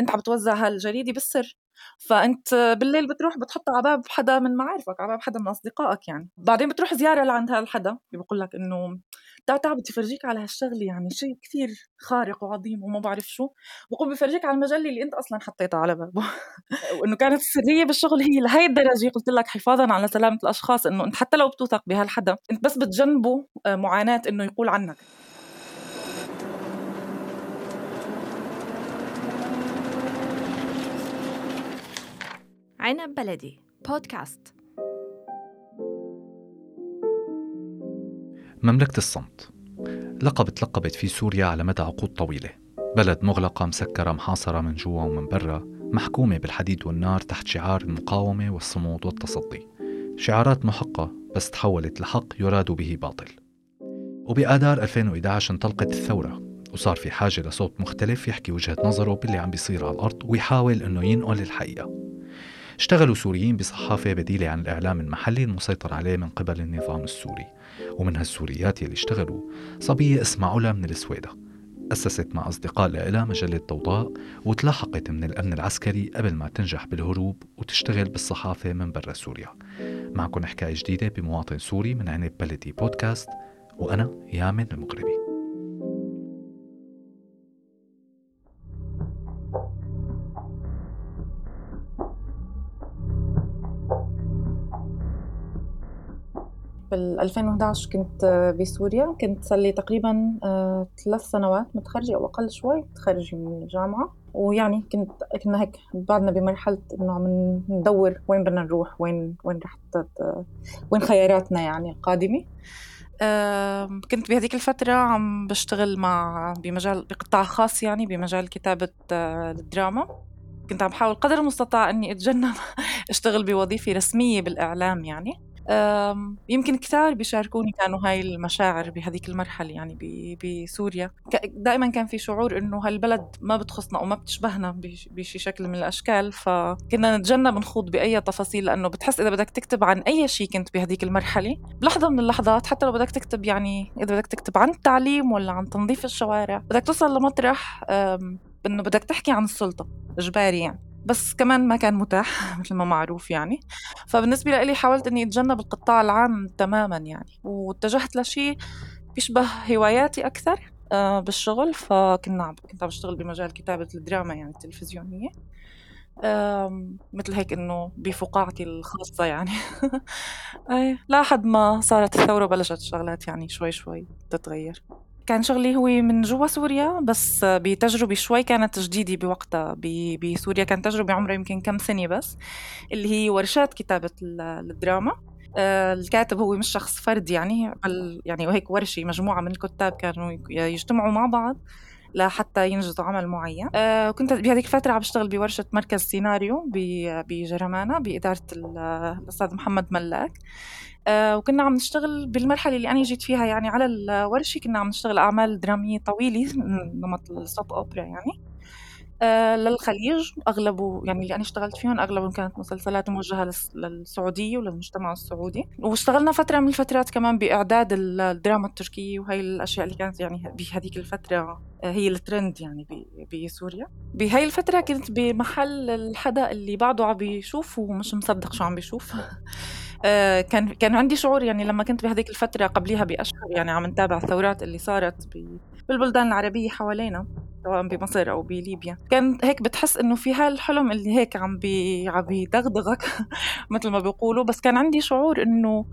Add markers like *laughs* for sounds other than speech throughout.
أنت عم بتوزع هالجريده بالسر فأنت بالليل بتروح بتحطها على باب حدا من معارفك على باب حدا من أصدقائك يعني. بعدين بتروح زيارة لعند هالحدا بيقول لك إنه تعال بدي فرجيك على هالشغلة يعني شيء كثير خارق وعظيم وما بعرف شو. بقوم بفرجيك على المجلة اللي أنت أصلا حطيتها على بابه. *laughs* وإنه كانت السرية بالشغل هي لهي الدرجة. قلت لك حفاظا على سلامة الأشخاص إنه أنت حتى لو بتوثق بهالحدا أنت بس بتجنبه آه، معاناة إنه يقول عنك. عنب بلدي. بودكاست. مملكة الصمت. لقب تلقبت فيه سوريا على مدى عقود طويلة. بلد مغلقة مسكرة محاصرة من جوا ومن برا محكومة بالحديد والنار تحت شعار المقاومة والصمود والتصدي. شعارات محقة بس تحولت لحق يراد به باطل. وبآذار 2011 انطلقت الثورة وصار في حاجة لصوت مختلف يحكي وجهة نظره باللي عم بيصير على الأرض ويحاول إنه ينقل الحقيقة. اشتغلوا سوريين بصحافة بديلة عن الإعلام المحلي المسيطر عليه من قبل النظام السوري. ومن هالسوريات يلي اشتغلوا صبية اسمها علا من السويدة أسست مع أصدقاء لها مجلة ضوضاء وتلاحقت من الأمن العسكري قبل ما تنجح بالهروب وتشتغل بالصحافة من برا سوريا. معكم حكاية جديدة بمواطن سوري من عنب بلدي بودكاست وأنا يامن المغربي بال 2011 كنت بسوريا. كنت صار لي تقريبا آه، ثلاث سنوات متخرجة أو أقل شوي متخرجة من الجامعة. ويعني كنت كنا هيك بعدنا بمرحلة إنه عم ندور وين بدنا نروح وين وين رح وين خياراتنا يعني القادمة. كنت بهذيك الفترة عم بشتغل مع بمجال بقطاع خاص يعني بمجال كتابة آه، الدراما. كنت عم بحاول قدر المستطاع إني أتجنب *laughs* أشتغل بوظيفة رسمية بالإعلام يعني. يمكن كثار بيشاركوني كانوا هاي المشاعر بهذيك المرحلة يعني بسوريا. دائما كان في شعور إنه هالبلد ما بتخصنا وما بتشبهنا بشي شكل من الأشكال فكنا نتجنب نخوض بأي تفاصيل لأنه بتحس إذا بدك تكتب عن أي شيء كنت بهذيك المرحلة بلحظة من اللحظات حتى لو بدك تكتب يعني إذا بدك تكتب عن التعليم ولا عن تنظيف الشوارع بدك توصل لمطرح إنه بدك تحكي عن السلطة إجباري يعني. بس كمان ما كان متاح *laughs* مثل ما معروف يعني. فبالنسبة لي حاولت أني أتجنب القطاع العام تماما يعني واتجهت لشيء بيشبه هواياتي أكثر آه، بالشغل. فكنا كنت عم بشتغل بمجال كتابة الدراما يعني التلفزيونية. مثل هيك إنه بفقاعتي الخاصة يعني. *laughs* إيه لا حد ما صارت الثورة بلشت الشغلات يعني شوي شوي تتغير. كان شغلي هو من جوا سوريا بس بتجربة شوي كانت جديدة بوقتها. بسوريا كانت تجربة عمرها يمكن كم سنة بس اللي هي ورشات كتابة الدراما. آه، الكاتب هو مش شخص فرد يعني بل يعني وهيك ورشة مجموعة من الكتاب كانوا يجتمعوا مع بعض لحتى ينجزوا عمل معين. آه كنت بهذيك الفترة عم بشتغل بورشة مركز سيناريو بجرمانة بإدارة الأستاذ محمد ملاك. وكنا عم نشتغل بالمرحلة اللي أنا جيت فيها يعني على الورشة كنا عم نشتغل أعمال درامية طويلة *laughs* نمط السوب أوبرا يعني. آه للخليج أغلبه يعني اللي أنا اشتغلت فيهم أغلبهم كانت مسلسلات موجهة للسعودية وللمجتمع السعودي. واشتغلنا فترة من الفترات كمان بإعداد الدراما التركية وهي الأشياء اللي كانت يعني بهذيك الفترة آه، هي الترند يعني بسوريا. بهاي الفترة كنت بمحل الحدا اللي بعده عم بيشوف ومش مصدق شو عم بيشوف. *laughs* آه، كان كان عندي شعور يعني لما كنت بهذيك الفترة قبليها بأشهر يعني عم نتابع الثورات اللي صارت بالبلدان العربية حوالينا سواء بمصر أو بليبيا. كان هيك بتحس إنه في هالحلم اللي هيك عم بي عم بيدغدغك *laughs* مثل ما بيقولوا. بس كان عندي شعور إنه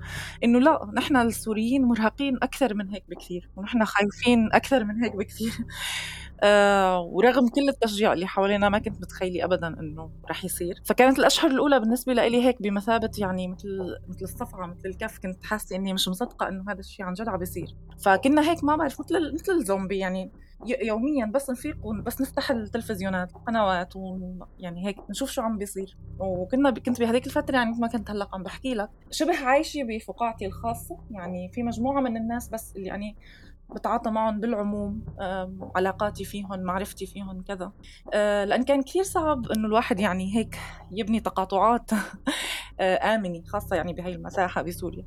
إنه لا نحن السوريين مرهقين أكثر من هيك بكثير ونحن خايفين أكثر من هيك بكثير. آه ورغم كل التشجيع اللي حوالينا ما كنت متخيلة أبدا إنه رح يصير. فكانت الأشهر الأولى بالنسبة لي هيك بمثابة يعني مثل مثل الصفعة مثل الكف كنت حاسة إني مش مصدقة إنه هذا الشيء عن جد عم بيصير. فكنا هيك ما بعرف مثل مثل الزومبي يعني يوميا بس نفيق بس نفتح التلفزيونات القنوات ويعني هيك نشوف شو عم بيصير. وكنا كنت بهذيك الفترة يعني ما كنت هلأ عم بحكي لك شبه عايشة بفقاعتي الخاصة. يعني في مجموعة من الناس بس اللي يعني بتعاطى معهم بالعموم علاقاتي فيهم معرفتي فيهم كذا. آه، لأن كان كثير صعب إنه الواحد يعني هيك يبني تقاطعات *laughs* آه، آمنة خاصة يعني بهي المساحة بسوريا.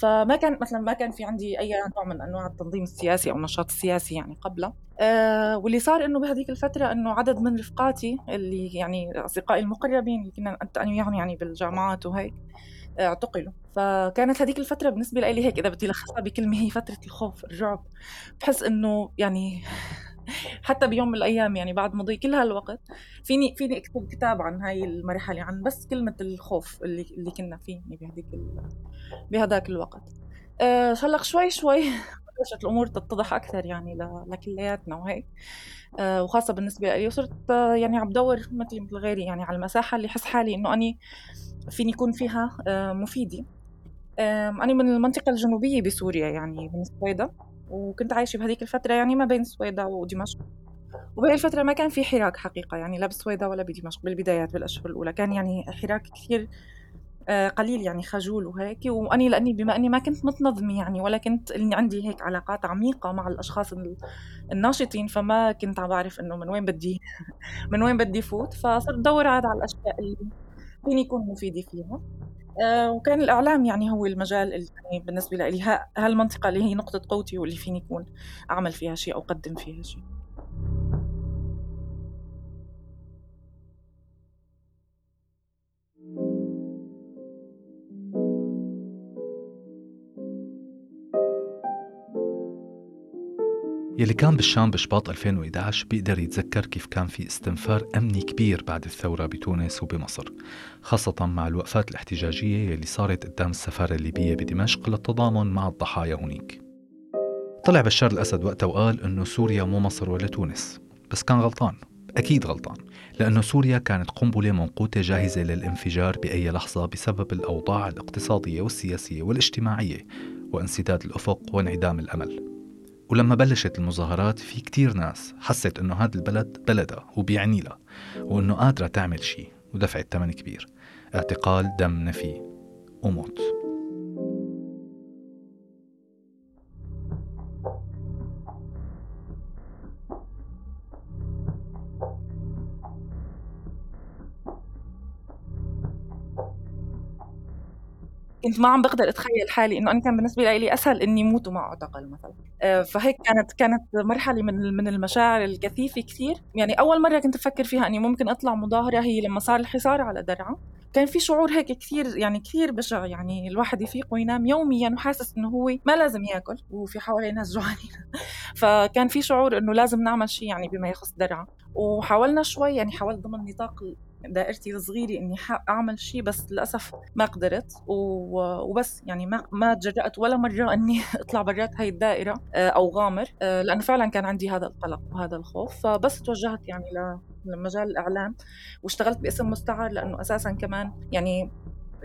فما كان مثلا ما كان في عندي أي نوع من أنواع التنظيم السياسي أو النشاط السياسي يعني قبله. أه واللي صار إنه بهذيك الفترة إنه عدد من رفقاتي اللي يعني أصدقائي المقربين اللي كنا انت وياهم يعني بالجامعات وهيك اعتقلوا فكانت هذيك الفترة بالنسبة لي هيك إذا بدي لخصها بكلمة هي فترة الخوف الرعب. بحس إنه يعني *laughs* حتى بيوم من الأيام يعني بعد مضي كل هالوقت فيني فيني أكتب كتاب عن هاي المرحلة عن بس كلمة الخوف اللي اللي كنا فيه يعني بهذيك بهذاك الوقت. أه شوي شوي بلشت الأمور تتضح أكثر يعني لكلياتنا وهيك. أه وخاصة بالنسبة لي وصرت أه يعني عم بدور مثلي مثل غيري يعني على المساحة اللي حس حالي إنه أني فيني يكون فيها أه مفيدة. أنا من المنطقة الجنوبية بسوريا يعني من السويدة وكنت عايشة بهذيك الفترة يعني ما بين السويدة ودمشق. وبهي الفترة ما كان في حراك حقيقة يعني لا بالسويدة ولا بدمشق بالبدايات بالأشهر الأولى. كان يعني حراك كثير آه، قليل يعني خجول وهيك. وأني لأني بما أني ما كنت متنظمة يعني ولا كنت إني عندي هيك علاقات عميقة مع الأشخاص الناشطين فما كنت عم بعرف إنه من وين بدي *laughs* من وين بدي فوت. فصرت ادور عاد على الأشياء اللي فيني يكون مفيدة فيها. آه، وكان الإعلام يعني هو المجال اللي يعني بالنسبة لي هالمنطقة اللي هي نقطة قوتي واللي فيني يكون أعمل فيها شيء أو أقدم فيها شيء. يلي كان بالشام بشباط 2011 بيقدر يتذكر كيف كان في استنفار أمني كبير بعد الثورة بتونس وبمصر خاصة مع الوقفات الاحتجاجية يلي صارت قدام السفارة الليبية بدمشق للتضامن مع الضحايا هنيك. طلع بشار الأسد وقتها وقال أنه سوريا مو مصر ولا تونس بس كان غلطان أكيد غلطان لأنه سوريا كانت قنبلة منقوطة جاهزة للانفجار بأي لحظة بسبب الأوضاع الاقتصادية والسياسية والاجتماعية وانسداد الأفق وانعدام الأمل. ولما بلشت المظاهرات في كتير ناس حست إنه هذا البلد بلدها وبيعني لها وإنه قادرة تعمل شيء ودفعت ثمن كبير. اعتقال دم نفي وموت. كنت ما عم بقدر أتخيل حالي إنه أنا كان بالنسبة لي أسهل إني موت وما أعتقل مثلا. آه، فهيك كانت كانت مرحلة من من المشاعر الكثيفة كثير. يعني أول مرة كنت أفكر فيها إني ممكن أطلع مظاهرة هي لما صار الحصار على درعا كان في شعور هيك كثير يعني كثير بشع يعني الواحد يفيق وينام يوميا وحاسس إنه هو ما لازم يأكل وفي حواليه ناس جوعانين. *laughs* فكان في شعور إنه لازم نعمل شيء يعني بما يخص درعا وحاولنا شوي يعني حاولت ضمن نطاق دائرتي الصغيرة إني أعمل شيء بس للأسف ما قدرت وبس يعني ما ما تجرأت ولا مرة إني *laughs* أطلع برات هاي الدائرة آه، أو غامر آه، لأنه فعلا كان عندي هذا القلق وهذا الخوف. فبس توجهت يعني لمجال الإعلام واشتغلت باسم مستعار لأنه أساسا كمان يعني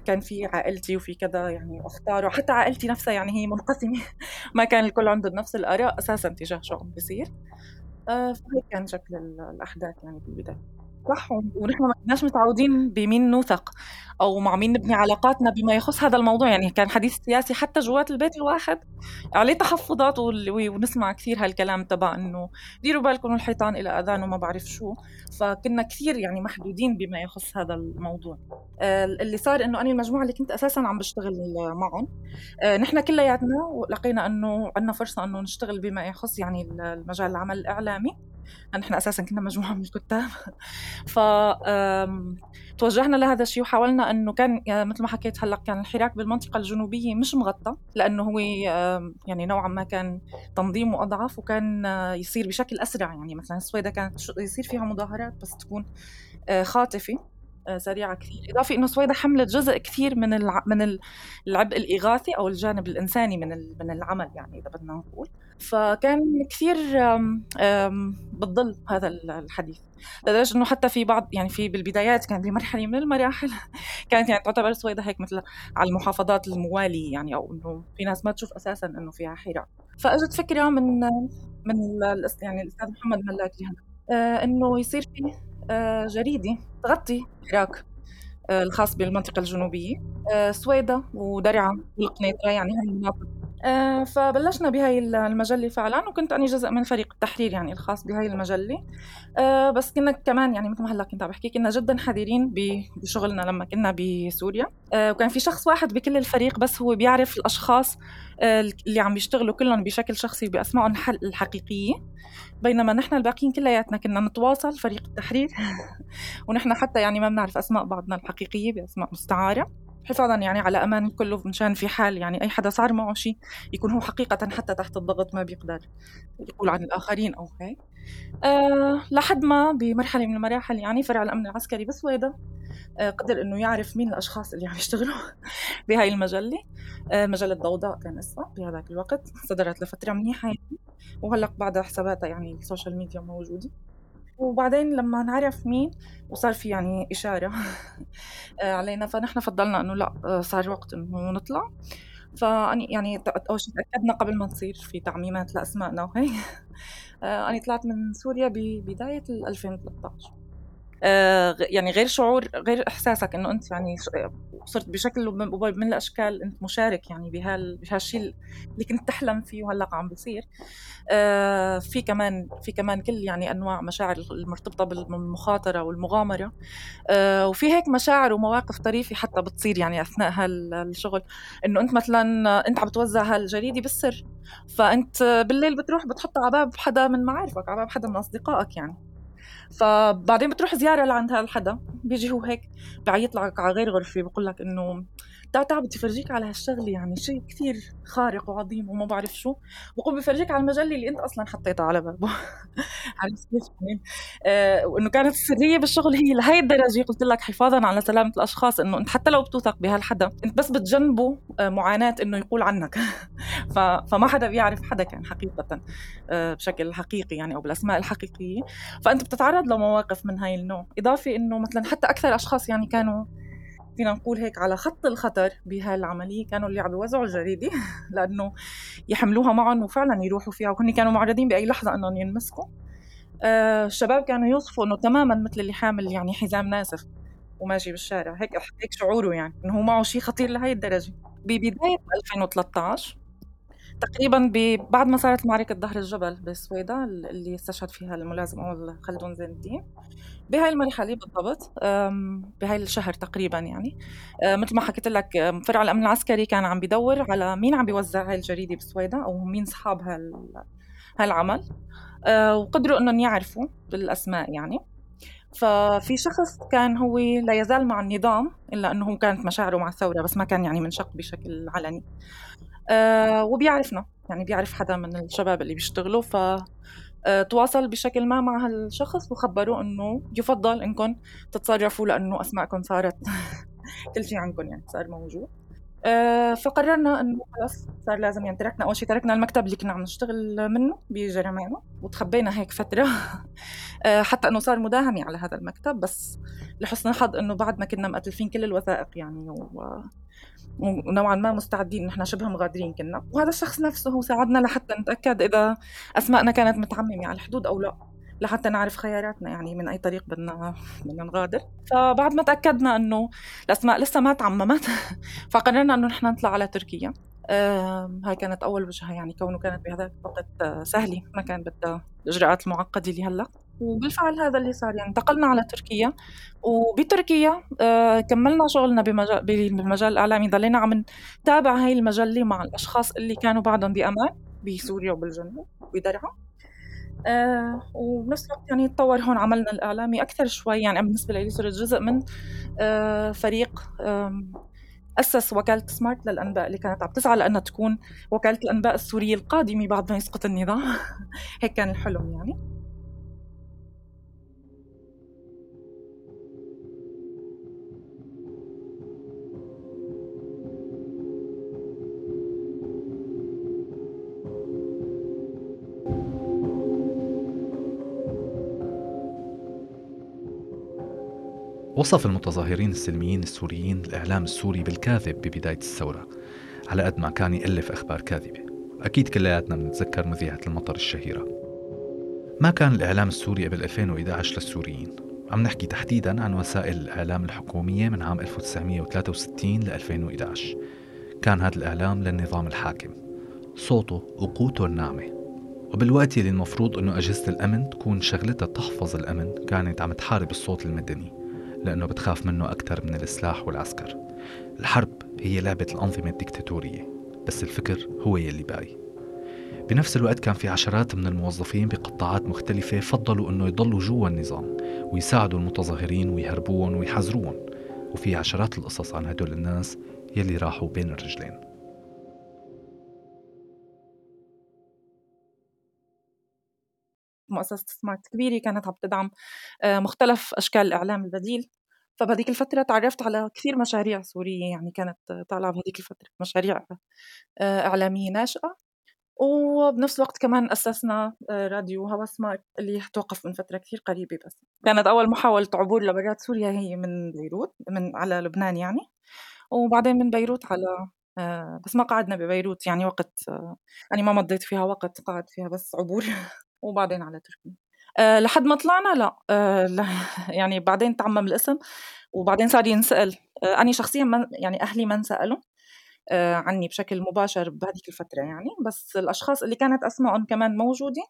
كان في عائلتي وفي كذا يعني أختار وحتى عائلتي نفسها يعني هي منقسمة *laughs* ما كان الكل عنده نفس الآراء أساسا تجاه شو عم بيصير. آه، فهيك كان شكل الأحداث يعني بالبداية. صح؟ ونحن ما كناش متعودين بمين نوثق أو مع مين نبني علاقاتنا بما يخص هذا الموضوع. يعني كان حديث سياسي حتى جوات البيت الواحد عليه تحفظات ونسمع كثير هالكلام تبع إنه ديروا بالكم الحيطان إلى أذان وما بعرف شو. فكنا كثير يعني محدودين بما يخص هذا الموضوع. آه، اللي صار إنه أنا المجموعة اللي كنت أساسا عم بشتغل معهم آه، نحن كلياتنا لقينا إنه عندنا فرصة إنه نشتغل بما يخص يعني المجال العمل الإعلامي. نحن أساسا كنا مجموعة من الكتاب ف توجهنا لهذا الشيء وحاولنا إنه كان مثل ما حكيت هلأ كان الحراك بالمنطقة الجنوبية مش مغطى لأنه هو يعني نوعا ما كان تنظيمه أضعف وكان يصير بشكل أسرع. يعني مثلا السويدة كانت يصير فيها مظاهرات بس تكون آه، خاطفة آه، سريعة كثير. اضافه إنه سويدة حملت جزء كثير من الع... من العبء الإغاثي أو الجانب الإنساني من من العمل يعني إذا بدنا نقول. فكان كثير بتضل هذا الحديث. لدرجة إنه حتى في بعض يعني في بالبدايات كان بمرحلة من المراحل *laughs* كانت يعني تعتبر السويدة هيك مثل على المحافظات المواليه يعني أو إنه في ناس ما تشوف أساسا إنه فيها حراك فأجت فكرة من من يعني الأستاذ محمد ملاكي آه، إنه يصير في آه، جريدة تغطي الحراك آه، الخاص بالمنطقة الجنوبية سويدة ودرعا والقنيطرة يعني هاي المناطق. فبلشنا بهاي المجلة فعلا وكنت أنا جزء من فريق التحرير يعني الخاص بهاي المجلة. آه، بس كنا كمان يعني مثل ما هلأ كنت عم بحكي كنا جدا حذرين بشغلنا لما كنا بسوريا. آه، وكان في شخص واحد بكل الفريق بس هو بيعرف الأشخاص اللي عم بيشتغلوا كلهم بشكل شخصي بأسمائهم الحقيقية. بينما نحن الباقيين كلياتنا كنا نتواصل فريق التحرير. *laughs* ونحن حتى يعني ما بنعرف أسماء بعضنا الحقيقية بأسماء مستعارة. حفاظا يعني على أمان الكل مشان في حال يعني أي حدا صار معه شيء يكون هو حقيقة حتى تحت الضغط ما بيقدر يقول عن الآخرين أو هيك. أه لحد ما بمرحلة من المراحل يعني فرع الأمن العسكري بسويدة أه قدر إنه يعرف مين الأشخاص اللي عم يشتغلوا *laughs* بهاي المجلة. أه مجلة ضوضاء كان اسمها بهذاك الوقت صدرت لفترة منيحه يعني وهلأ بعدها حساباتها يعني ال social media موجودة. وبعدين لما نعرف مين وصار في يعني إشارة *laughs* آه، علينا فنحن فضلنا إنه لا آه، صار وقت إنه نطلع. فأني يعني أول شيء تأكدنا قبل ما تصير في تعميمات لأسمائنا وهي *laughs* آه، أنا طلعت من سوريا ببداية 2013 آه، يعني غير شعور غير إحساسك إنه أنت يعني صرت بشكل من الأشكال أنت مشارك يعني بهال بهالشيء اللي كنت تحلم فيه وهلأ عم بصير آه، في كمان في كمان كل يعني أنواع مشاعر المرتبطة بالمخاطرة والمغامرة. آه، وفي هيك مشاعر ومواقف طريفة حتى بتصير يعني أثناء هالشغل. إنه أنت مثلا أنت عم توزع هالجريدة بالسر فأنت بالليل بتروح بتحطها على باب حدا من معارفك على باب حدا من أصدقائك يعني. فبعدين بتروح زيارة لعند هذا الحدا بيجي هو هيك بعيط لك على غير غرفة بقول لك إنه تعال تعال بدي فرجيك على هالشغله يعني شيء كثير خارق وعظيم وما بعرف شو. بقوم بفرجيك على المجلة اللي أنت أصلا حطيتها على بابه. *laughs* عرفت كيف آه وإنه كانت السريه بالشغل هي لهي الدرجة. قلت لك حفاظا على سلامة الأشخاص إنه أنت حتى لو بتوثق بهالحدا أنت بس بتجنبه آه معاناة إنه يقول عنك. *laughs* فما حدا بيعرف حدا كان حقيقة آه بشكل حقيقي يعني أو بالأسماء الحقيقية. فأنت بتتعرض لمواقف من هاي النوع. إضافة إنه مثلا حتى أكثر أشخاص يعني كانوا فينا نقول هيك على خط الخطر بهالعملية. كانوا اللي عم بيوزعوا الجريدة *laughs* لأنه يحملوها معهم وفعلا يروحوا فيها وهن كانوا معرضين بأي لحظة إنهم ينمسكوا. آه الشباب كانوا يوصفوا إنه تماما مثل اللي حامل يعني حزام ناسف وماشي بالشارع. هيك هيك شعوره يعني إنه هو معه شيء خطير لهي الدرجة. ببداية 2013 تقريبا بعد ما صارت معركة ظهر الجبل بالسويدة اللي استشهد فيها الملازم أول خلدون زين الدين. بهاي المرحلة بالضبط بهاي الشهر تقريبا يعني آه، مثل ما حكيت لك فرع الأمن العسكري كان عم بدور على مين عم بيوزع هاي الجريدة بسويدا أو مين اصحاب هالعمل آه، وقدروا إنهم يعرفوا بالأسماء يعني. ففي شخص كان هو لا يزال مع النظام إلا إنه كانت مشاعره مع الثورة بس ما كان يعني منشق بشكل علني. أه وبيعرفنا. يعني بيعرف حدا من الشباب اللي بيشتغلوا ف آه، تواصل بشكل ما مع هالشخص وخبروه إنه يفضل انكم تتصرفوا لأنه اسماءكم صارت *laughs* كل شيء عنكم يعني صار موجود. آه، فقررنا إنه خلص صار لازم يعني تركنا أول شيء تركنا المكتب اللي كنا عم نشتغل منه بجرمانه وتخبينا هيك فترة. *laughs* آه، حتى إنه صار مداهمة على هذا المكتب بس لحسن الحظ إنه بعد ما كنا مقتلفين كل الوثائق يعني و... ونوعا ما مستعدين نحن شبه مغادرين كنا. وهذا الشخص نفسه هو ساعدنا لحتى نتأكد إذا أسماءنا كانت متعممة على الحدود أو لا. لحتى نعرف خياراتنا يعني من أي طريق بدنا بدنا نغادر. فبعد ما تأكدنا إنه الاسماء لسه ما تعممت *laughs* فقررنا إنه نحن نطلع على تركيا. هاي كانت أول وجهة يعني كونه كانت بهذاك الوقت سهلة ما كان بدها الاجراءات المعقده اللي هلا وبالفعل هذا اللي صار يعني انتقلنا على تركيا. وبتركيا آه كملنا شغلنا بمجال بالمجال الاعلامي ضلينا عم نتابع هاي المجلة مع الأشخاص اللي كانوا بعدهم بأمان بسوريا وبالجنوب بدرعا. آه وبنفس الوقت يعني تطور هون عملنا الإعلامي أكثر شوي يعني بالنسبة لي صرت جزء من آه فريق أسس وكالة سمارت للأنباء اللي كانت عم تسعى لأنها تكون وكالة الأنباء السورية القادمة بعد ما يسقط النظام. *laughs* هيك كان الحلم يعني. وصف المتظاهرين السلميين السوريين الإعلام السوري بالكاذب ببداية الثورة على قد ما كان يألف أخبار كاذبة. أكيد كلياتنا بنتذكر مذيعة المطر الشهيرة. ما كان الإعلام السوري قبل 2011 للسوريين. عم نحكي تحديدا عن وسائل الإعلام الحكومية من عام 1963 ل 2011 كان هذا الإعلام للنظام الحاكم. صوته وقوته الناعمة وبالوقت اللي المفروض إنه أجهزة الأمن تكون شغلتها تحفظ الأمن كانت عم تحارب الصوت المدني. لأنه بتخاف منه أكثر من السلاح والعسكر. الحرب هي لعبة الأنظمة الدكتاتورية بس الفكر هو يلي باقي. بنفس الوقت كان في عشرات من الموظفين بقطاعات مختلفة فضلوا أنه يضلوا جوا النظام ويساعدوا المتظاهرين ويهربوهم ويحذروهم. وفي عشرات القصص عن هدول الناس يلي راحوا بين الرجلين. مؤسسة سمارت كبيرة كانت عم تدعم آه، مختلف أشكال الإعلام البديل. فبهذيك الفترة تعرفت على كثير مشاريع سورية يعني كانت طالعة بهذيك الفترة مشاريع آه، إعلامية ناشئة. وبنفس الوقت كمان أسسنا آه، راديو هوا سمارت اللي توقف من فترة كثير قريبة بس. كانت أول محاولة عبور لبرات سوريا هي من بيروت من على لبنان يعني. وبعدين من بيروت على بس ما قعدنا ببيروت يعني وقت أنا ما مضيت فيها وقت قعد فيها بس عبور. *laughs* وبعدين على تركيا. أه لحد ما طلعنا لا. أه *laughs* يعني بعدين تعمم الاسم وبعدين صار ينسأل. أه أنا شخصيا من يعني أهلي ما انسألوا أه عني بشكل مباشر بهذيك الفترة يعني. بس الأشخاص اللي كانت أسمائهم كمان موجودة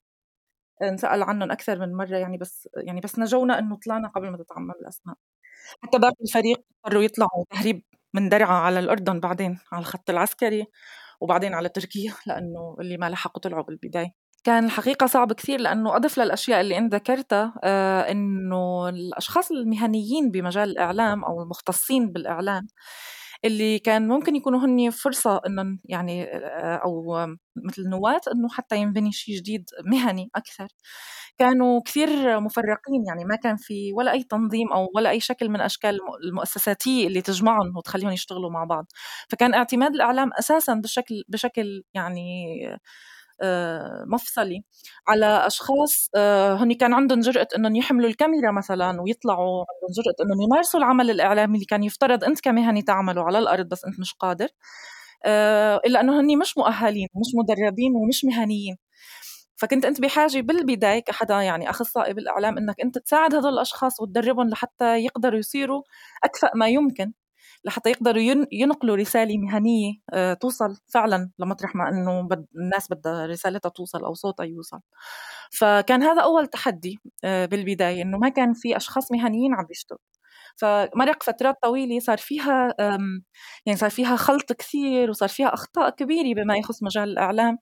انسأل عنهم أكثر من مرة يعني. بس يعني بس نجونا إنه طلعنا قبل ما تتعمم الأسماء. حتى باقي الفريق اضطروا يطلعوا تهريب من درعا على الأردن بعدين على الخط العسكري وبعدين على تركيا لأنه اللي ما لحقوا طلعوا بالبداية. كان الحقيقة صعب كثير لأنه أضف للأشياء اللي أنت ذكرتها آه إنه الأشخاص المهنيين بمجال الإعلام أو المختصين بالإعلام اللي كان ممكن يكونوا هن فرصة إنه يعني آه، أو مثل نواة إنه حتى ينبني شيء جديد مهني أكثر. كانوا كثير مفرقين يعني ما كان في ولا أي تنظيم أو ولا أي شكل من أشكال المؤسساتية اللي تجمعهم وتخليهم يشتغلوا مع بعض. فكان اعتماد الإعلام أساسا بشكل بشكل يعني مفصلي. على أشخاص آه، هن كان عندهم جرأة انهم يحملوا الكاميرا مثلا ويطلعوا عندهم جرأة انهم يمارسوا العمل الإعلامي اللي كان يفترض أنت كمهني تعمله على الأرض بس أنت مش قادر. آه، إلا إنه هن مش مؤهلين ومش مدربين ومش مهنيين. فكنت أنت بحاجة بالبداية كحدا يعني أخصائي بالإعلام إنك أنت تساعد هدول الأشخاص وتدربهم لحتى يقدروا يصيروا أكفأ ما يمكن. لحتى يقدروا ينقلوا رسالة مهنية آه، توصل فعلا لمطرح ما إنه الناس بدها رسالتها توصل أو صوتها يوصل. فكان هذا أول تحدي آه، بالبداية إنه ما كان في أشخاص مهنيين عم بيشتغلوا. فمرق فترات طويلة صار فيها يعني صار فيها خلط كثير وصار فيها أخطاء كبيرة بما يخص مجال الإعلام.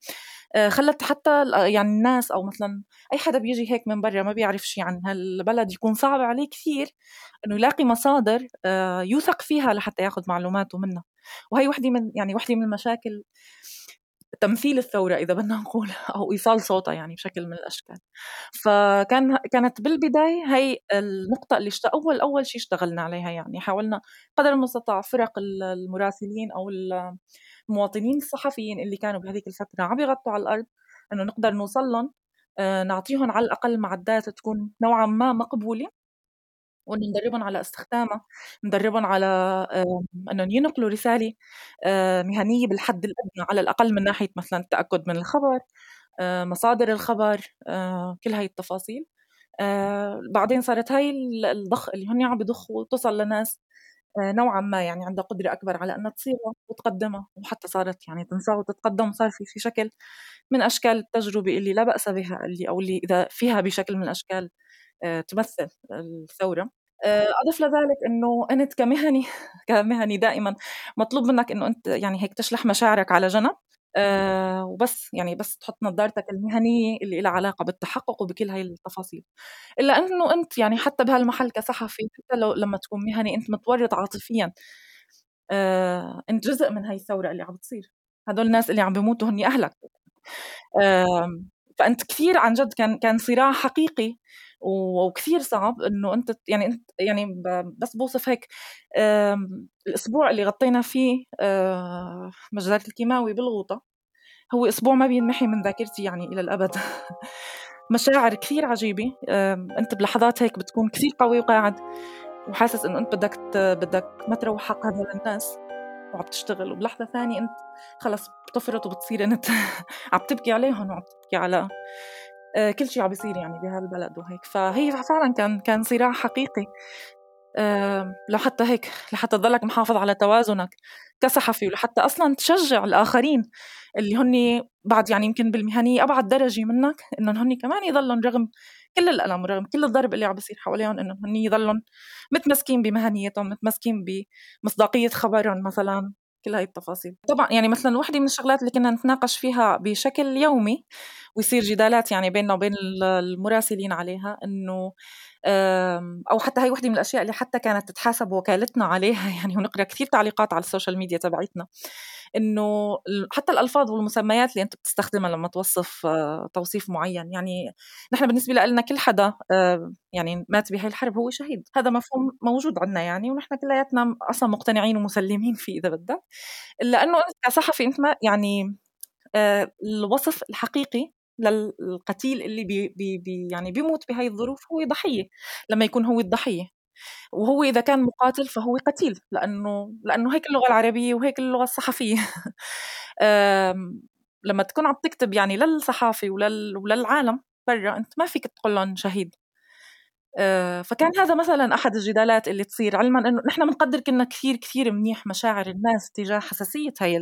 خلت حتى يعني الناس أو مثلا أي حدا بيجي هيك من برا ما بيعرف شيء عن هالبلد يكون صعب عليه كثير إنه يلاقي مصادر آه، يوثق فيها لحتى ياخذ معلوماته منها. وهي وحدة من يعني وحدة من المشاكل. تمثيل الثورة إذا بدنا نقول *laughs* أو إيصال صوتها يعني بشكل من الأشكال. فكان كانت بالبداية هي النقطة اللي اشت... أول أول شيء اشتغلنا عليها يعني. حاولنا قدر المستطاع فرق المراسلين أو المواطنين الصحفيين اللي كانوا بهذيك الفترة عم يغطوا على الأرض إنه نقدر نوصل لهم آه، نعطيهم على الأقل معدات تكون نوعا ما مقبولة. وندربهم على استخدامها ندربهم على إنهم ينقلوا رسالة مهنية بالحد الأدنى على الأقل من ناحية مثلا التأكد من الخبر مصادر الخبر كل هاي التفاصيل. بعدين صارت هاي الضخ اللي هن عم بيضخوا توصل لناس نوعا ما يعني عندها قدرة أكبر على أنها تصيغها وتقدمها وحتى صارت يعني تنصاغ وتتقدم صار في في شكل من أشكال التجربة اللي لا بأس بها اللي أو اللي إذا فيها بشكل من الأشكال تمثل الثورة. آه، أضف لذلك إنه أنت كمهني *laughs* كمهني دائما مطلوب منك إنه أنت يعني هيك تشلح مشاعرك على جنب أه وبس يعني بس تحط نظارتك المهنية اللي لها علاقة بالتحقق وبكل هاي التفاصيل. إلا أنه أنت يعني حتى بهالمحل كصحفي حتى لو لما تكون مهني أنت متورط عاطفيا أه أنت جزء من هاي الثورة اللي عم بتصير. هدول الناس اللي عم بيموتوا هني أهلك. أه فأنت كثير عن جد كان كان صراع حقيقي وكثير صعب إنه أنت يعني أنت يعني بس بوصف هيك الأسبوع اللي غطينا فيه مجزرة الكيماوي بالغوطة هو أسبوع ما بينمحي من ذاكرتي يعني إلى الأبد. *laughs* مشاعر كثير عجيبة أنت بلحظات هيك بتكون كثير قوي وقاعد وحاسس إنه أنت بدك بدك ما تروح حق هدول الناس وعم تشتغل وبلحظة ثانية أنت خلص بتفرط وبتصير أنت *laughs* عم تبكي عليهم وعم تبكي على آه، كل شيء عم بيصير يعني بهالبلد وهيك. فهي فعلا كان كان صراع حقيقي. لحتى هيك لحتى تضلك محافظ على توازنك كصحفي ولحتى أصلا تشجع الآخرين اللي هن بعد يعني يمكن بالمهنية أبعد درجة منك إنهم هن كمان يضلهم رغم كل الألم ورغم كل الضرب اللي عم بيصير حواليهم إنهم هن يضلهم متمسكين بمهنيتهم متمسكين بمصداقية خبرهم مثلا. كل هاي التفاصيل. طبعا يعني مثلا وحدة من الشغلات اللي كنا نتناقش فيها بشكل يومي ويصير جدالات يعني بيننا وبين المراسلين عليها إنه أو حتى هي وحدة من الأشياء اللي حتى كانت تتحاسب وكالتنا عليها *laughs* يعني ونقرأ كثير تعليقات على ال social media تبعتنا إنه حتى الألفاظ والمسميات اللي أنت بتستخدمها لما توصف آه، توصيف معين. يعني نحن بالنسبة لنا كل حدا آه، يعني مات بهي الحرب هو شهيد. هذا مفهوم موجود عندنا يعني ونحن كلياتنا أصلا مقتنعين ومسلمين فيه إذا بدك. الا انه أنت كصحفي أنت ما يعني آه، الوصف الحقيقي للقتيل اللي بي بي يعني بيموت بهاي الظروف هو ضحية. لما يكون هو الضحية. وهو إذا كان مقاتل فهو قتيل لأنه لأنه هيك اللغة العربية وهيك اللغة الصحفية. *laughs* لما تكون عم تكتب يعني للصحافة ولل... وللعالم برا أنت ما فيك تقول لهم شهيد. آه، فكان هذا مثلا أحد الجدالات اللي تصير علما إنه نحن بنقدر كنا كثير كثير منيح مشاعر الناس تجاه حساسية هي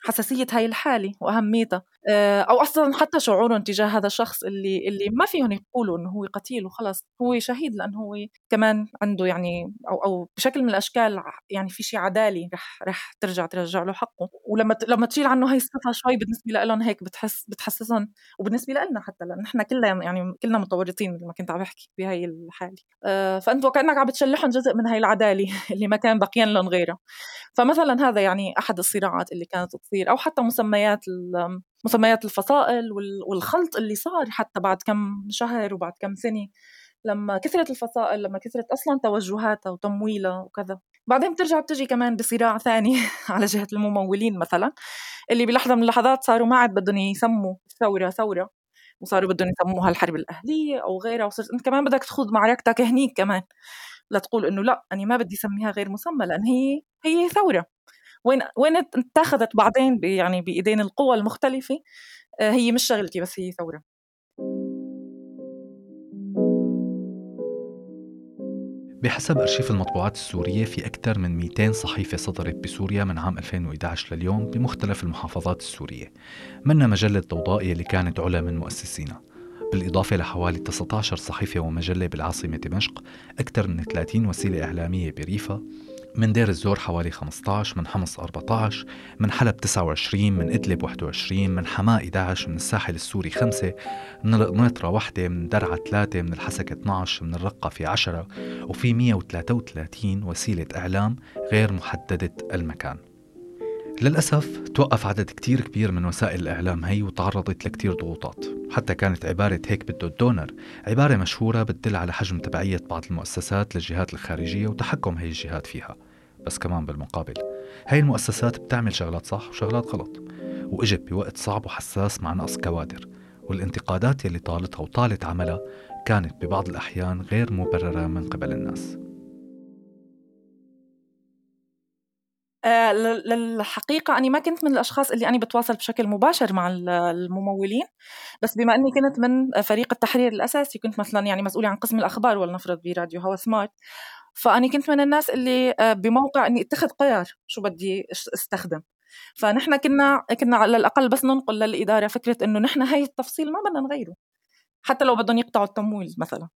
حساسية هاي الحالة وأهميتها. آه، أو أصلا حتى شعورهم تجاه هذا الشخص اللي اللي ما فيهم يقولوا إنه هو قتيل وخلص هو شهيد لأنه هو كمان عنده يعني أو أو بشكل من الأشكال يعني في شيء عدالي رح رح ترجع ترجع له حقه. ولما لما تشيل عنه هي الصفة شوي بالنسبة لهم هيك بتحس بتحسسهم وبالنسبة لنا حتى لأن نحن كلنا يعني كلنا متورطين مثل ما كنت عم بحكي بهي الحالة. آه، فأنت وكأنك عم بتشلحهم جزء من هاي العدالة *laughs* اللي ما كان باقيين لهم غيرها. فمثلا هذا يعني أحد الصراعات اللي كانت تصير أو حتى مسميات مسميات الفصائل والخلط اللي صار حتى بعد كم شهر وبعد كم سنة لما كثرت الفصائل لما كثرت أصلا توجهاتها وتمويلها وكذا. بعدين بترجع بتجي كمان بصراع ثاني *laughs* على جهة الممولين مثلا اللي بلحظة من اللحظات صاروا ما عاد بدهم يسموا الثوره ثورة وصاروا بدهم يسموها الحرب الأهلية أو غيرها وصرت أنت كمان بدك تخوض معركتك هنيك كمان. لتقول إنه لا أنا ما بدي أسميها غير مسمى لأن هي هي ثورة. وين وين اتخذت بعدين يعني بإيدين القوى المختلفة آه، هي مش شغلتي بس هي ثورة. بحسب أرشيف المطبوعات السورية في أكثر من 200 صحيفة صدرت بسوريا من عام 2011 لليوم بمختلف المحافظات السورية. منها مجلة ضوضاء اللي كانت علا من مؤسسينها بالإضافة لحوالي 19 صحيفة ومجلة بالعاصمة دمشق أكثر من 30 وسيلة إعلامية بريفا. من دير الزور حوالي 15 من حمص 14 من حلب 29 من إدلب 21 من حماة 11 من الساحل السوري 5 من القنيطرة واحدة من درعا 3 من الحسكة 12 من الرقة في 10 وفي 133 وسيلة إعلام غير محددة المكان. للأسف توقف عدد كتير كبير من وسائل الإعلام هي وتعرضت لكتير ضغوطات. حتى كانت عبارة هيك بده الدونر. عبارة مشهورة بتدل على حجم تبعية بعض المؤسسات للجهات الخارجية وتحكم هي الجهات فيها بس كمان بالمقابل. هاي المؤسسات بتعمل شغلات صح وشغلات غلط وإجت بوقت صعب وحساس مع نقص كوادر. والانتقادات يلي طالتها وطالت عملها كانت ببعض الأحيان غير مبررة من قبل الناس. آه، للحقيقة أنا ما كنت من الأشخاص اللي أنا بتواصل بشكل مباشر مع الممولين بس بما أني كنت من فريق التحرير الأساسي كنت مثلا يعني مسؤولة عن قسم الأخبار ولنفرض براديو هوا سمارت فأنا كنت من الناس اللي آه، بموقع إني أتخذ قرار شو بدي أستخدم. فنحن كنا كنا على الأقل بس ننقل للإدارة فكرة إنه نحن هاي التفصيل ما بدنا نغيره حتى لو بدهم يقطعوا التمويل مثلا.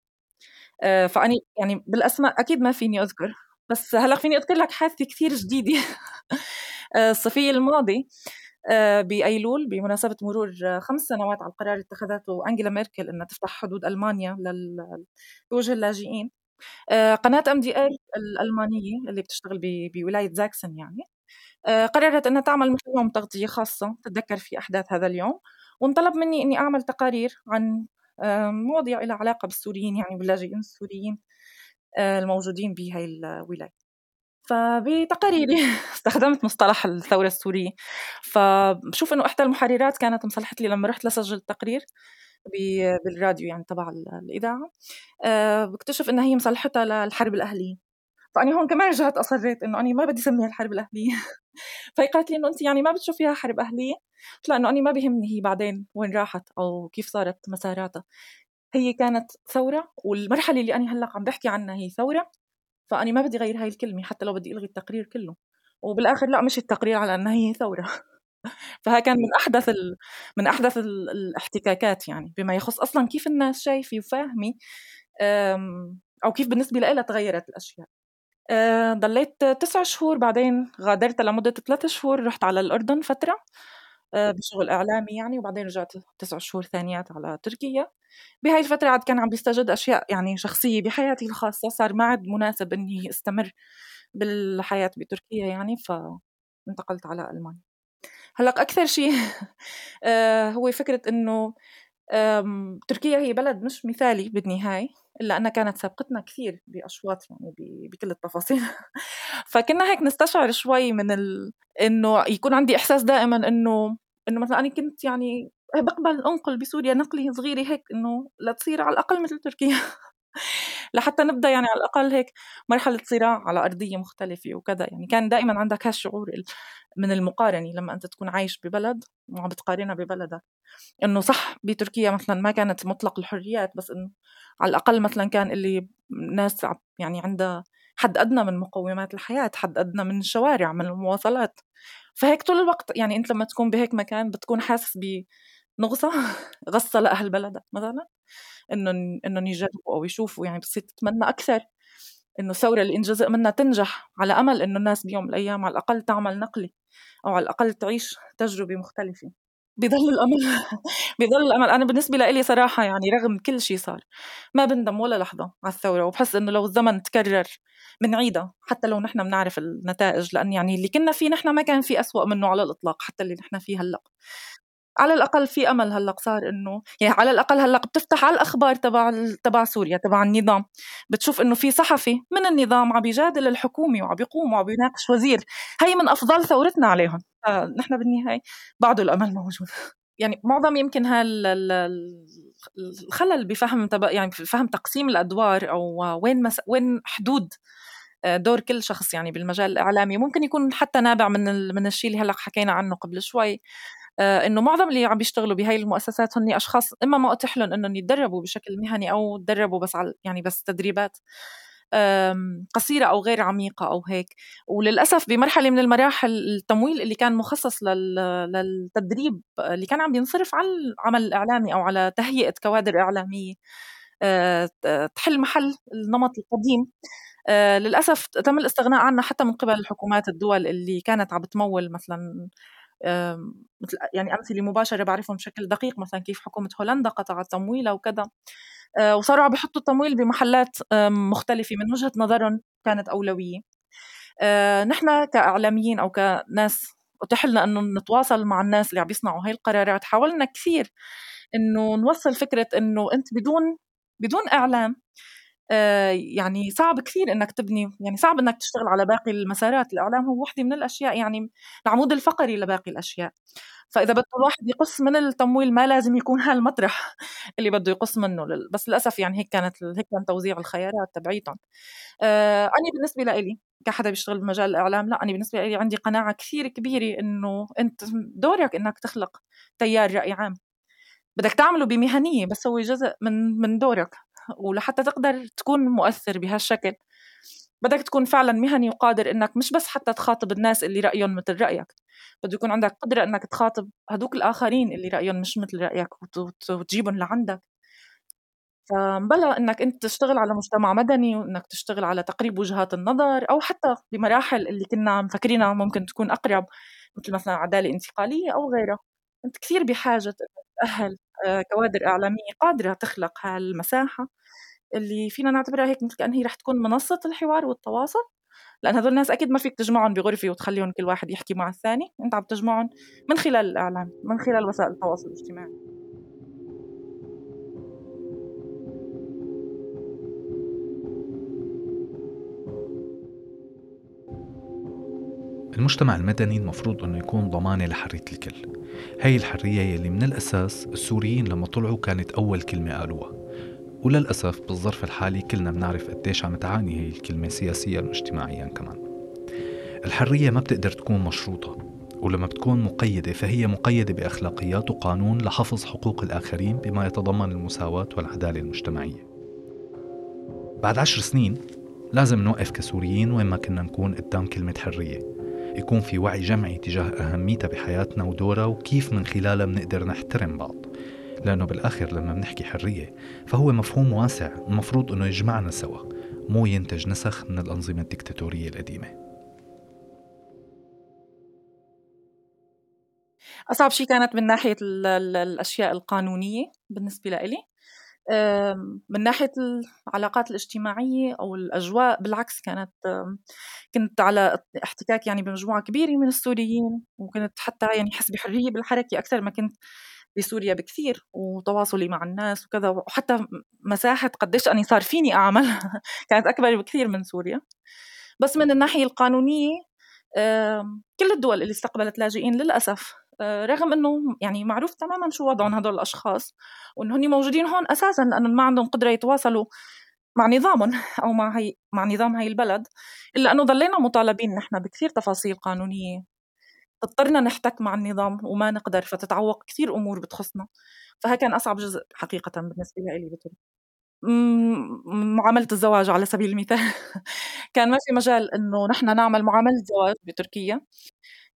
آه، فأني يعني بالأسماء أكيد ما فيني أذكر. بس هلأ فيني أذكر لك حادثة كثير جديدة. *laughs* آه، الصيفي الماضي آه، بأيلول بمناسبة مرور خمس سنوات على القرار اللي اتخذته أنجيلا ميركل إنها تفتح حدود ألمانيا لوجه اللاجئين. آه، قناة أم دي ال الألمانية اللي بتشتغل بولاية زاكسن يعني قررت إنها تعمل يوم تغطيه خاصة تتذكر في أحداث هذا اليوم وانطلب مني إني أعمل تقارير عن مواضيع لها علاقة بالسوريين يعني باللاجئين السوريين. الموجودين بهاي الولاية. فبتقاريري *laughs* استخدمت مصطلح الثورة السورية. فبشوف إنه إحدى المحررات كانت مصلحت لي لما رحت لسجل التقرير بالراديو يعني تبع الإذاعة. آه، بكتشف إنها هي مصلحتها للحرب الأهلية. فأنا هون كمان رجعت أصريت إنه أنا ما بدي أسميها الحرب الأهلية. *laughs* فهي قالت لي إنه أنت يعني ما بتشوفيها حرب أهلية. قلت لها إنه أنا ما بيهمني هي بعدين وين راحت أو كيف صارت مساراتها. هي كانت ثورة والمرحلة اللي أنا هلأ عم بحكي عنها هي ثورة فأنا ما بدي غير هاي الكلمة حتى لو بدي ألغي التقرير كله. وبالآخر لأ مش التقرير على أنها هي ثورة. *laughs* فها كان من أحدث ال... من أحدث ال... الاحتكاكات يعني بما يخص أصلا كيف الناس شايفة وفاهمة أو كيف بالنسبة لها تغيرت الأشياء. آه، ضليت تسع شهور بعدين غادرت لمدة ثلاثة شهور رحت على الأردن فترة. آه، بشغل إعلامي يعني وبعدين رجعت تسع شهور ثانيات على تركيا. بهاي الفترة عاد كان عم بيستجد أشياء يعني شخصية بحياتي الخاصة صار ما عاد مناسب إني أستمر بالحياة بتركيا يعني فانتقلت على ألمانيا. هلأ أكثر شيء *laughs* آه، هو فكرة إنه تركيا هي بلد مش مثالي بالنهاية. إلا أنها كانت سابقتنا كثير بأشواط يعني بكل التفاصيل. *laughs* فكنا هيك نستشعر شوي من ال... إنه يكون عندي إحساس دائما إنه إنه مثلا أنا كنت يعني بقبل أنقل بسوريا نقلة صغيرة هيك إنه لتصير على الأقل مثل تركيا. *laughs* لحتى نبدأ يعني على الأقل هيك مرحلة صراع على أرضية مختلفة وكذا. يعني كان دائما عندك هالشعور من المقارنة لما أنت تكون عايش ببلد وعم بتقارنها ببلدك. إنه صح بتركيا مثلا ما كانت مطلق الحريات بس إنه على الأقل مثلا كان اللي ناس يعني عندها حد أدنى من مقومات الحياة حد أدنى من الشوارع من المواصلات فهيك طول الوقت يعني أنت لما تكون بهيك مكان بتكون حاسس بنغصة *laughs* غصة لأهل بلدك مثلا. انه انهم يجربوا أو يشوفوا يعني بتصير تتمنى أكثر إنه الثوره اللي ان جزء منها تنجح على أمل إنه الناس بيوم من الأيام على الأقل تعمل نقلة أو على الأقل تعيش تجربة مختلفة. بضل الأمل *laughs* بضل الأمل. أنا بالنسبة لي صراحة يعني رغم كل شيء صار ما بندم ولا لحظة على الثورة وبحس إنه لو الزمن تكرر بنعيدها حتى لو نحن بنعرف النتائج لأن يعني اللي كنا فيه نحن ما كان في أسوأ منه على الإطلاق حتى اللي نحن فيه هلأ. على الأقل في أمل هلأ صار إنه يعني على الأقل هلأ بتفتح على الأخبار تبع تبع سوريا تبع النظام. بتشوف إنه في صحفي من النظام عم بيجادل الحكومة وعم بيقوم وعم بيناقش وزير. هي من أفضل ثورتنا عليهم. نحن بالنهاية بعده الأمل موجود. يعني معظم يمكن هالخلل بفهم تبع يعني بفهم تقسيم الأدوار أو وين مس... وين حدود آه، دور كل شخص يعني بالمجال الإعلامي. ممكن يكون حتى نابع من ال... من الشيء اللي هلأ حكينا عنه قبل شوي. إنه معظم اللي عم بيشتغلوا بهاي المؤسسات هن أشخاص إما ما اتيح لهم إنهم يتدربوا بشكل مهني أو تدربوا بس على يعني بس تدريبات قصيرة أو غير عميقة أو هيك. وللأسف بمرحلة من المراحل التمويل اللي كان مخصص للتدريب اللي كان عم ينصرف على العمل الإعلامي أو على تهيئة كوادر إعلامية آه، تحل محل النمط القديم. آه، للأسف تم الاستغناء عنها حتى من قبل الحكومات الدول اللي كانت عم بتمول مثلا مثل يعني أمثلة مباشرة بعرفهم بشكل دقيق مثلا كيف حكومة هولندا قطعت تمويلها وكذا آه، وصاروا عم بيحطوا التمويل بمحلات مختلفة من وجهة نظرهم كانت أولوية. آه، نحن كإعلاميين أو كناس اتيح لنا إنه نتواصل مع الناس اللي عم بيصنعوا هاي القرارات حاولنا كثير إنه نوصل فكرة إنه أنت بدون بدون إعلام يعني صعب كثير إنك تبني يعني صعب إنك تشتغل على باقي المسارات. الإعلام هو وحدة من الأشياء يعني العمود الفقري لباقي الأشياء. فإذا بده الواحد يقص من التمويل ما لازم يكون *laughs* هالمطرح اللي بده يقص منه. بس للأسف يعني هيك كانت هيك كان توزيع الخيارات تبعيتهم. آه أنا بالنسبة لإلي كحدا بيشتغل بمجال الإعلام لا أنا بالنسبة لي عندي قناعة كثير كبيرة إنه أنت دورك إنك تخلق تيار رأي عام. بدك تعمله بمهنية بس هو جزء من من دورك. ولحتى تقدر تكون مؤثر بهالشكل. بدك تكون فعلا مهني وقادر إنك مش بس حتى تخاطب الناس اللي رايهم مثل رأيك بده يكون عندك قدرة إنك تخاطب هدوك الآخرين اللي رايهم مش مثل رأيك وتجيبهم لعندك. فبلا إنك إنت تشتغل على مجتمع مدني وإنك تشتغل على تقريب وجهات النظر أو حتى بمراحل اللي كنا مفكرينها ممكن تكون أقرب مثل مثلا عدالة انتقالية أو غيرها. إنت كثير بحاجة تأهل كوادر إعلامية قادرة تخلق هالمساحة اللي فينا نعتبرها هيك مثل كأن هي رح تكون منصة الحوار والتواصل لأن هذول الناس أكيد ما فيك تجمعهم بغرفة وتخليهم كل واحد يحكي مع الثاني أنت عم تجمعهم من خلال الإعلام من خلال وسائل التواصل الاجتماعي. المجتمع المدني المفروض أنه يكون ضمانة لحرية الكل. هاي الحرية يلي من الأساس السوريين لما طلعوا كانت أول كلمة قالوها. وللأسف بالظرف الحالي كلنا بنعرف قديش عم تعاني هي الكلمة سياسيا واجتماعيا كمان. الحرية ما بتقدر تكون مشروطة ولما بتكون مقيدة فهي مقيدة بأخلاقيات وقانون لحفظ حقوق الآخرين بما يتضمن المساواة والعدالة المجتمعية. بعد عشر سنين لازم نوقف كسوريين وين ما كنا نكون قدام كلمة حرية. يكون في وعي جمعي تجاه أهميتها بحياتنا ودورها وكيف من خلالها بنقدر نحترم بعض. لأنه بالآخر لما بنحكي حرية فهو مفهوم واسع المفروض أنه يجمعنا سوا مو ينتج نسخ من الأنظمة الدكتاتورية القديمة. أصعب شيء كانت من ناحية الأشياء القانونية بالنسبة لإلي؟ من ناحية العلاقات الاجتماعية أو الأجواء بالعكس كانت كنت على احتكاك يعني بمجموعة كبيرة من السوريين وكنت حتى يعني حس بحرية بالحركة أكثر ما كنت بسوريا بكثير وتواصلي مع الناس وكذا وحتى مساحة قديش أني صار فيني أعمل *laughs* كانت أكبر بكثير من سوريا. بس من الناحية القانونية كل الدول اللي استقبلت لاجئين للأسف رغم إنه يعني معروف تماما شو وضعهم هدول الأشخاص وإنه هن موجودين هون أساسا لأنه ما عندهم قدرة يتواصلوا مع نظامهم *laughs* أو مع هي مع نظام هاي البلد إلا إنه ضلينا مطالبين نحن بكثير تفاصيل قانونية. اضطرنا نحتك مع النظام وما نقدر فتتعوق كثير أمور بتخصنا. فها كان أصعب جزء حقيقة بالنسبة لي بتركيا معاملة الزواج على سبيل المثال. *laughs* كان ما في مجال إنه نحن نعمل معاملة زواج بتركيا.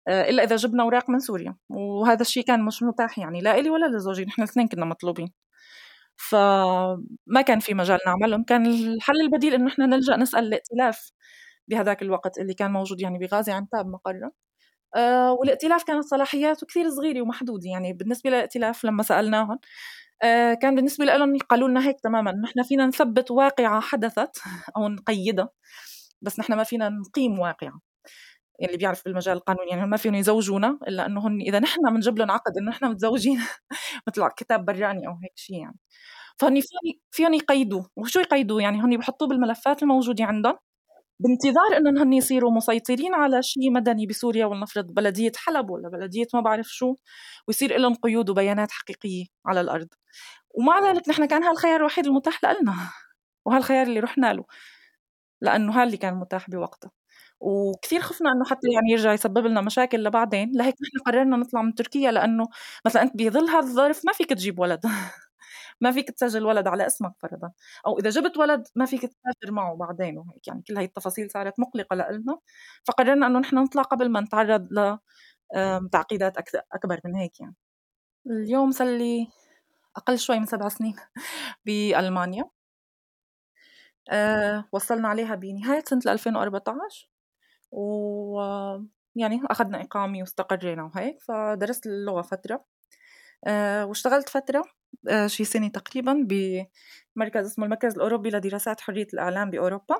إلا إذا جبنا أوراق من سوريا. وهذا الشيء كان مش متاح يعني لا إلي ولا لزوجي. نحن الاثنين كنا مطلوبين. فما كان في مجال نعملهم. كان الحل البديل إنه نحن نلجأ نسأل الائتلاف بهذاك الوقت اللي كان موجود يعني بغازي عنتاب مقرة. أه والائتلاف كانت صلاحياته كثير صغيرة ومحدودة يعني. بالنسبة للائتلاف لما سألناهم أه كان بالنسبة لهم قالوا لنا هيك تماما نحن فينا نثبت واقعة حدثت أو نقيدها بس نحن ما فينا نقيم واقعة. اللي بيعرف بالمجال القانوني يعني ما فيهم يزوجونا؟ إلا انه هن إذا نحن بنجيب لهم عقد إنه نحن متزوجين *laughs* مثل كتاب براني أو هيك شيء يعني. فهن فيهم فيهم يقيدوا. وشو يقيدوا؟ يعني هن بحطوه بالملفات الموجودة عندهم بانتظار انهم هن يصيروا مسيطرين على شيء مدني بسوريا ولنفرض بلدية حلب ولا بلدية ما بعرف شو ويصير لهم قيود وبيانات حقيقية على الأرض. ومع ذلك نحن كان هالخيار الوحيد المتاح لنا *laughs* وهالخيار اللي رحنا له لأنه هاللي كان متاح بوقتها وكثير خفنا إنه حتى يعني يرجع يسبب لنا مشاكل لبعدين. لهيك نحن قررنا نطلع من تركيا لأنه مثلا أنت بظل هذا الظرف ما فيك تجيب ولد. *laughs* ما فيك تسجل ولد على اسمك فرضا. أو إذا جبت ولد ما فيك تسافر معه بعدين وهيك. يعني كل هاي التفاصيل صارت مقلقة لنا فقررنا إنه نحن نطلع قبل ما نتعرض ل تعقيدات أكبر من هيك يعني. اليوم صار لي أقل شوي من سبع سنين *laughs* بألمانيا. أه وصلنا عليها بنهاية سنة 2014 ويعني أخذنا إقامة واستقرينا وهيك. فدرست اللغة فترة. أه واشتغلت فترة أه شي سنة تقريبا بمركز اسمه المركز الأوروبي لدراسات حرية الإعلام بأوروبا.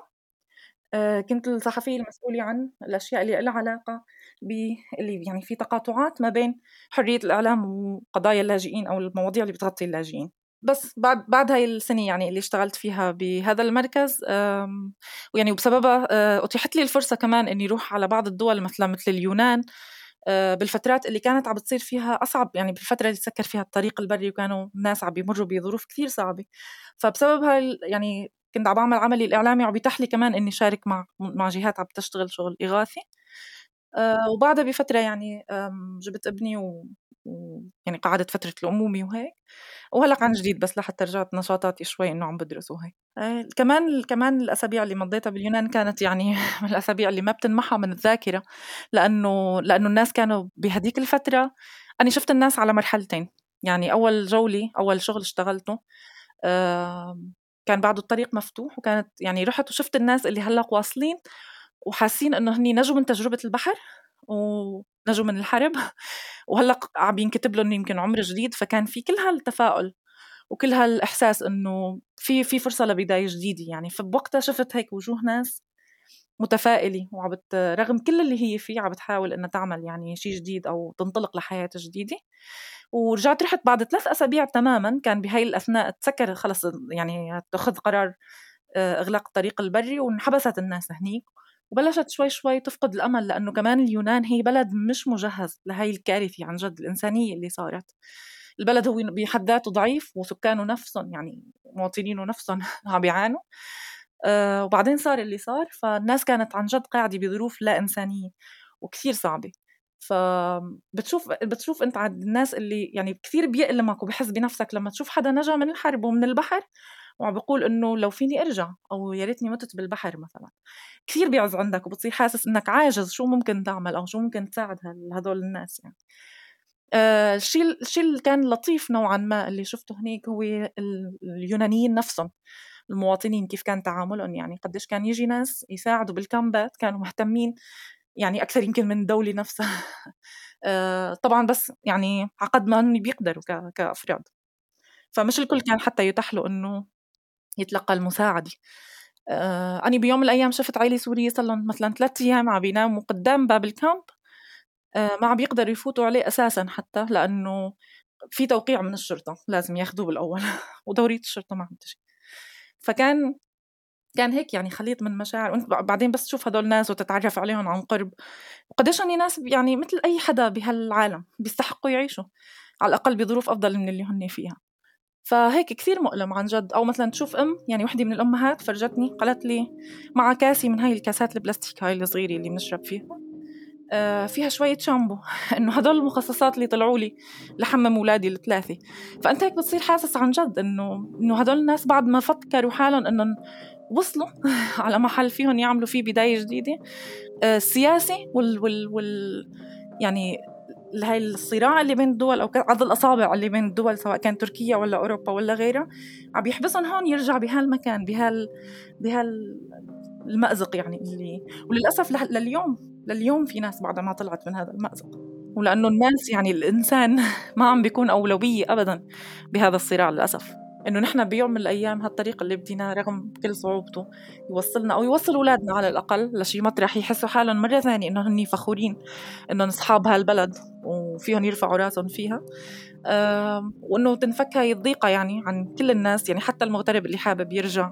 أه كنت الصحفية المسؤولة عن الأشياء اللي لها علاقة باللي يعني في تقاطعات ما بين حرية الإعلام وقضايا اللاجئين أو المواضيع اللي بتغطي اللاجئين. بس بعد بعد هاي السنة يعني اللي اشتغلت فيها بهذا المركز ويعني وبسببها آه، أتيحت لي الفرصة كمان إني أروح على بعض الدول مثلا مثل اليونان آه، بالفترات اللي كانت عم بتصير فيها أصعب يعني بالفترة اللي سكر فيها الطريق البري وكانوا الناس عم بيمروا بظروف كثير صعبة. فبسبب هاي يعني كنت عم بعمل عملي الإعلامي وعم بيتاح لي كمان إني شارك مع مع جهات عم تشتغل شغل إغاثي. آه، وبعدها بفترة يعني جبت ابني و ويعني قعدت فترة الأمومة وهيك وهلأ عن جديد بس لحتى رجعت نشاطاتي شوي إنه عم بدرس وهيك آه، كمان كمان الأسابيع اللي مضيتها باليونان كانت يعني *laughs* من الأسابيع اللي ما بتنمحى من الذاكرة لأنه لأنه الناس كانوا بهديك الفترة. أنا شفت الناس على مرحلتين يعني أول جولة أول شغل اشتغلته كان بعده الطريق مفتوح وكانت يعني رحت وشفت الناس اللي هلأ واصلين وحاسين إنه هني نجوا من تجربة البحر. ونجوا من الحرب وهلا عم ينكتب لهم يمكن عمر جديد فكان في كل هالتفاؤل وكل هالإحساس إنه في في فرصة لبداية جديدة يعني. فبوقتها شفت هيك وجوه ناس متفائلة وعم رغم كل اللي هي فيه عم بتحاول إنها تعمل يعني شيء جديد أو تنطلق لحياة جديدة. ورجعت رحت بعد ثلاث أسابيع تماما كان بهاي الأثناء تسكر خلص يعني تاخذ قرار آه، إغلاق الطريق البري وانحبست الناس هنيك. وبلشت شوي شوي تفقد الأمل لأنه كمان اليونان هي بلد مش مجهز لهي الكارثة عن جد الإنسانية اللي صارت. البلد هو بحد ذاته ضعيف وسكانه نفسهم يعني مواطنينه نفسهم *laughs* عم بيعانوا أه وبعدين صار اللي صار فالناس كانت عن جد قاعدة بظروف لا إنسانية وكثير صعبة. فبتشوف بتشوف أنت عند الناس اللي يعني كثير بيألمك وبحس بنفسك لما تشوف حدا نجا من الحرب ومن البحر وعم بقول إنه لو فيني أرجع أو يا ريتني متت بالبحر مثلا. كثير بيعز عندك وبتصير حاسس إنك عاجز شو ممكن تعمل أو شو ممكن تساعد هدول الناس يعني. آه الشيء الشيء اللي كان لطيف نوعا ما اللي شفته هنيك هو اليونانيين نفسهم المواطنين كيف كان تعاملهم يعني. قديش كان يجي ناس يساعدوا بالكامبات كانوا مهتمين يعني أكثر يمكن من الدولة نفسها. *laughs* آه طبعا بس يعني عقد ما بيقدروا كأفراد. فمش الكل كان حتى يتاح له إنه يتلقى المساعدة. آه أنا بيوم من الأيام شفت عائلة سورية صار لهم مثلا ثلاث أيام عم بيناموا قدام باب الكامب. آه ما عم بيقدروا يفوتوا عليه أساسا حتى لأنه في توقيع من الشرطة لازم ياخذوه بالأول *laughs* ودورية الشرطة ما عم تجي. فكان كان هيك يعني خليط من مشاعر. وإنت بعدين بس تشوف هدول الناس وتتعرف عليهم عن قرب. وقديش هن ناس يعني مثل أي حدا بهالعالم بيستحقوا يعيشوا على الأقل بظروف أفضل من اللي هن فيها. فهيك كثير مؤلم عن جد. أو مثلا تشوف أم يعني وحدة من الأمهات فرجتني قالت لي مع كاسي من هاي الكاسات البلاستيك هاي الصغيرة اللي بنشرب فيها آه فيها شوية شامبو. *laughs* إنه هدول المخصصات اللي طلعوا لي لحمم أولادي الثلاثة. فأنت هيك بتصير حاسس عن جد إنه إنه هدول الناس بعد ما فكروا حالهم إنهم وصلوا *laughs* على محل فيهم يعملوا فيه بداية جديدة آه السياسي وال, وال, وال يعني هاي الصراع اللي بين الدول أو عض الأصابع اللي بين الدول سواء كان تركيا ولا أوروبا ولا غيرها عم يحبسهم هون يرجع بهالمكان بهال بهال المأزق يعني اللي وللأسف لليوم لليوم في ناس بعدها ما طلعت من هذا المأزق. ولأنه الناس يعني الإنسان *laughs* ما عم بيكون أولوية ابدا بهذا الصراع للأسف. إنه نحن بيوم من الأيام هالطريق اللي بديناه رغم كل صعوبته يوصلنا أو يوصل أولادنا على الأقل لشي مطرح يحسوا حالهم مرة ثانية إنه هني فخورين انهم أصحاب هالبلد وفيهم يرفعوا رأسهم فيها. وإنه تنفك هاي الضيقه يعني عن كل الناس يعني حتى المغترب اللي حابب يرجع.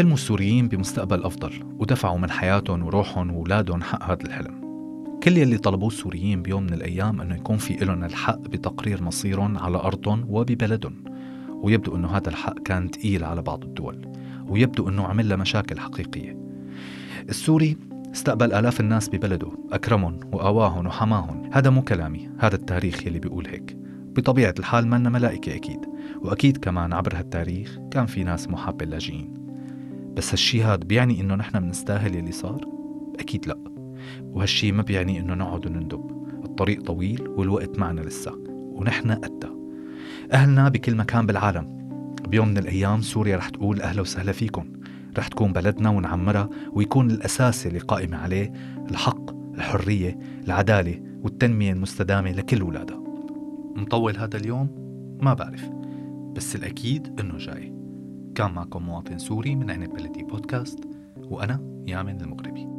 حلموا السوريين بمستقبل أفضل ودفعوا من حياتهم وروحهم وأولادهم حق هذا الحلم. كل يلي طلبوه السوريين بيوم من الأيام أنه يكون في إلهم الحق بتقرير مصيرهم على أرضهم وببلدهم ويبدو أنه هذا الحق كان تقيل على بعض الدول ويبدو أنه عمل له مشاكل حقيقية. السوري استقبل آلاف الناس ببلده أكرمهم وأواهم وحماهم. هذا مو كلامي هذا التاريخ يلي بيقول هيك. بطبيعة الحال منا ملائكة أكيد وأكيد كمان عبر هالتاريخ كان في ناس محابة اللاجئين بس هالشي هاد بيعني إنه نحن بنستاهل يلي صار؟ أكيد لا. وهالشي ما بيعني إنه نقعد وندب الطريق طويل والوقت معنا لسه ونحن قدها أهلنا بكل مكان بالعالم. بيوم من الأيام سوريا رح تقول أهلا وسهلا فيكم. رح تكون بلدنا ونعمرها ويكون الأساس اللي قائمة عليه الحق الحرية العدالة والتنمية المستدامة لكل أولادها مطول هذا اليوم؟ ما بعرف. بس الأكيد إنه جاي. كان معكم مواطن سوري من عنب بلدي بودكاست وأنا يامن المغربي.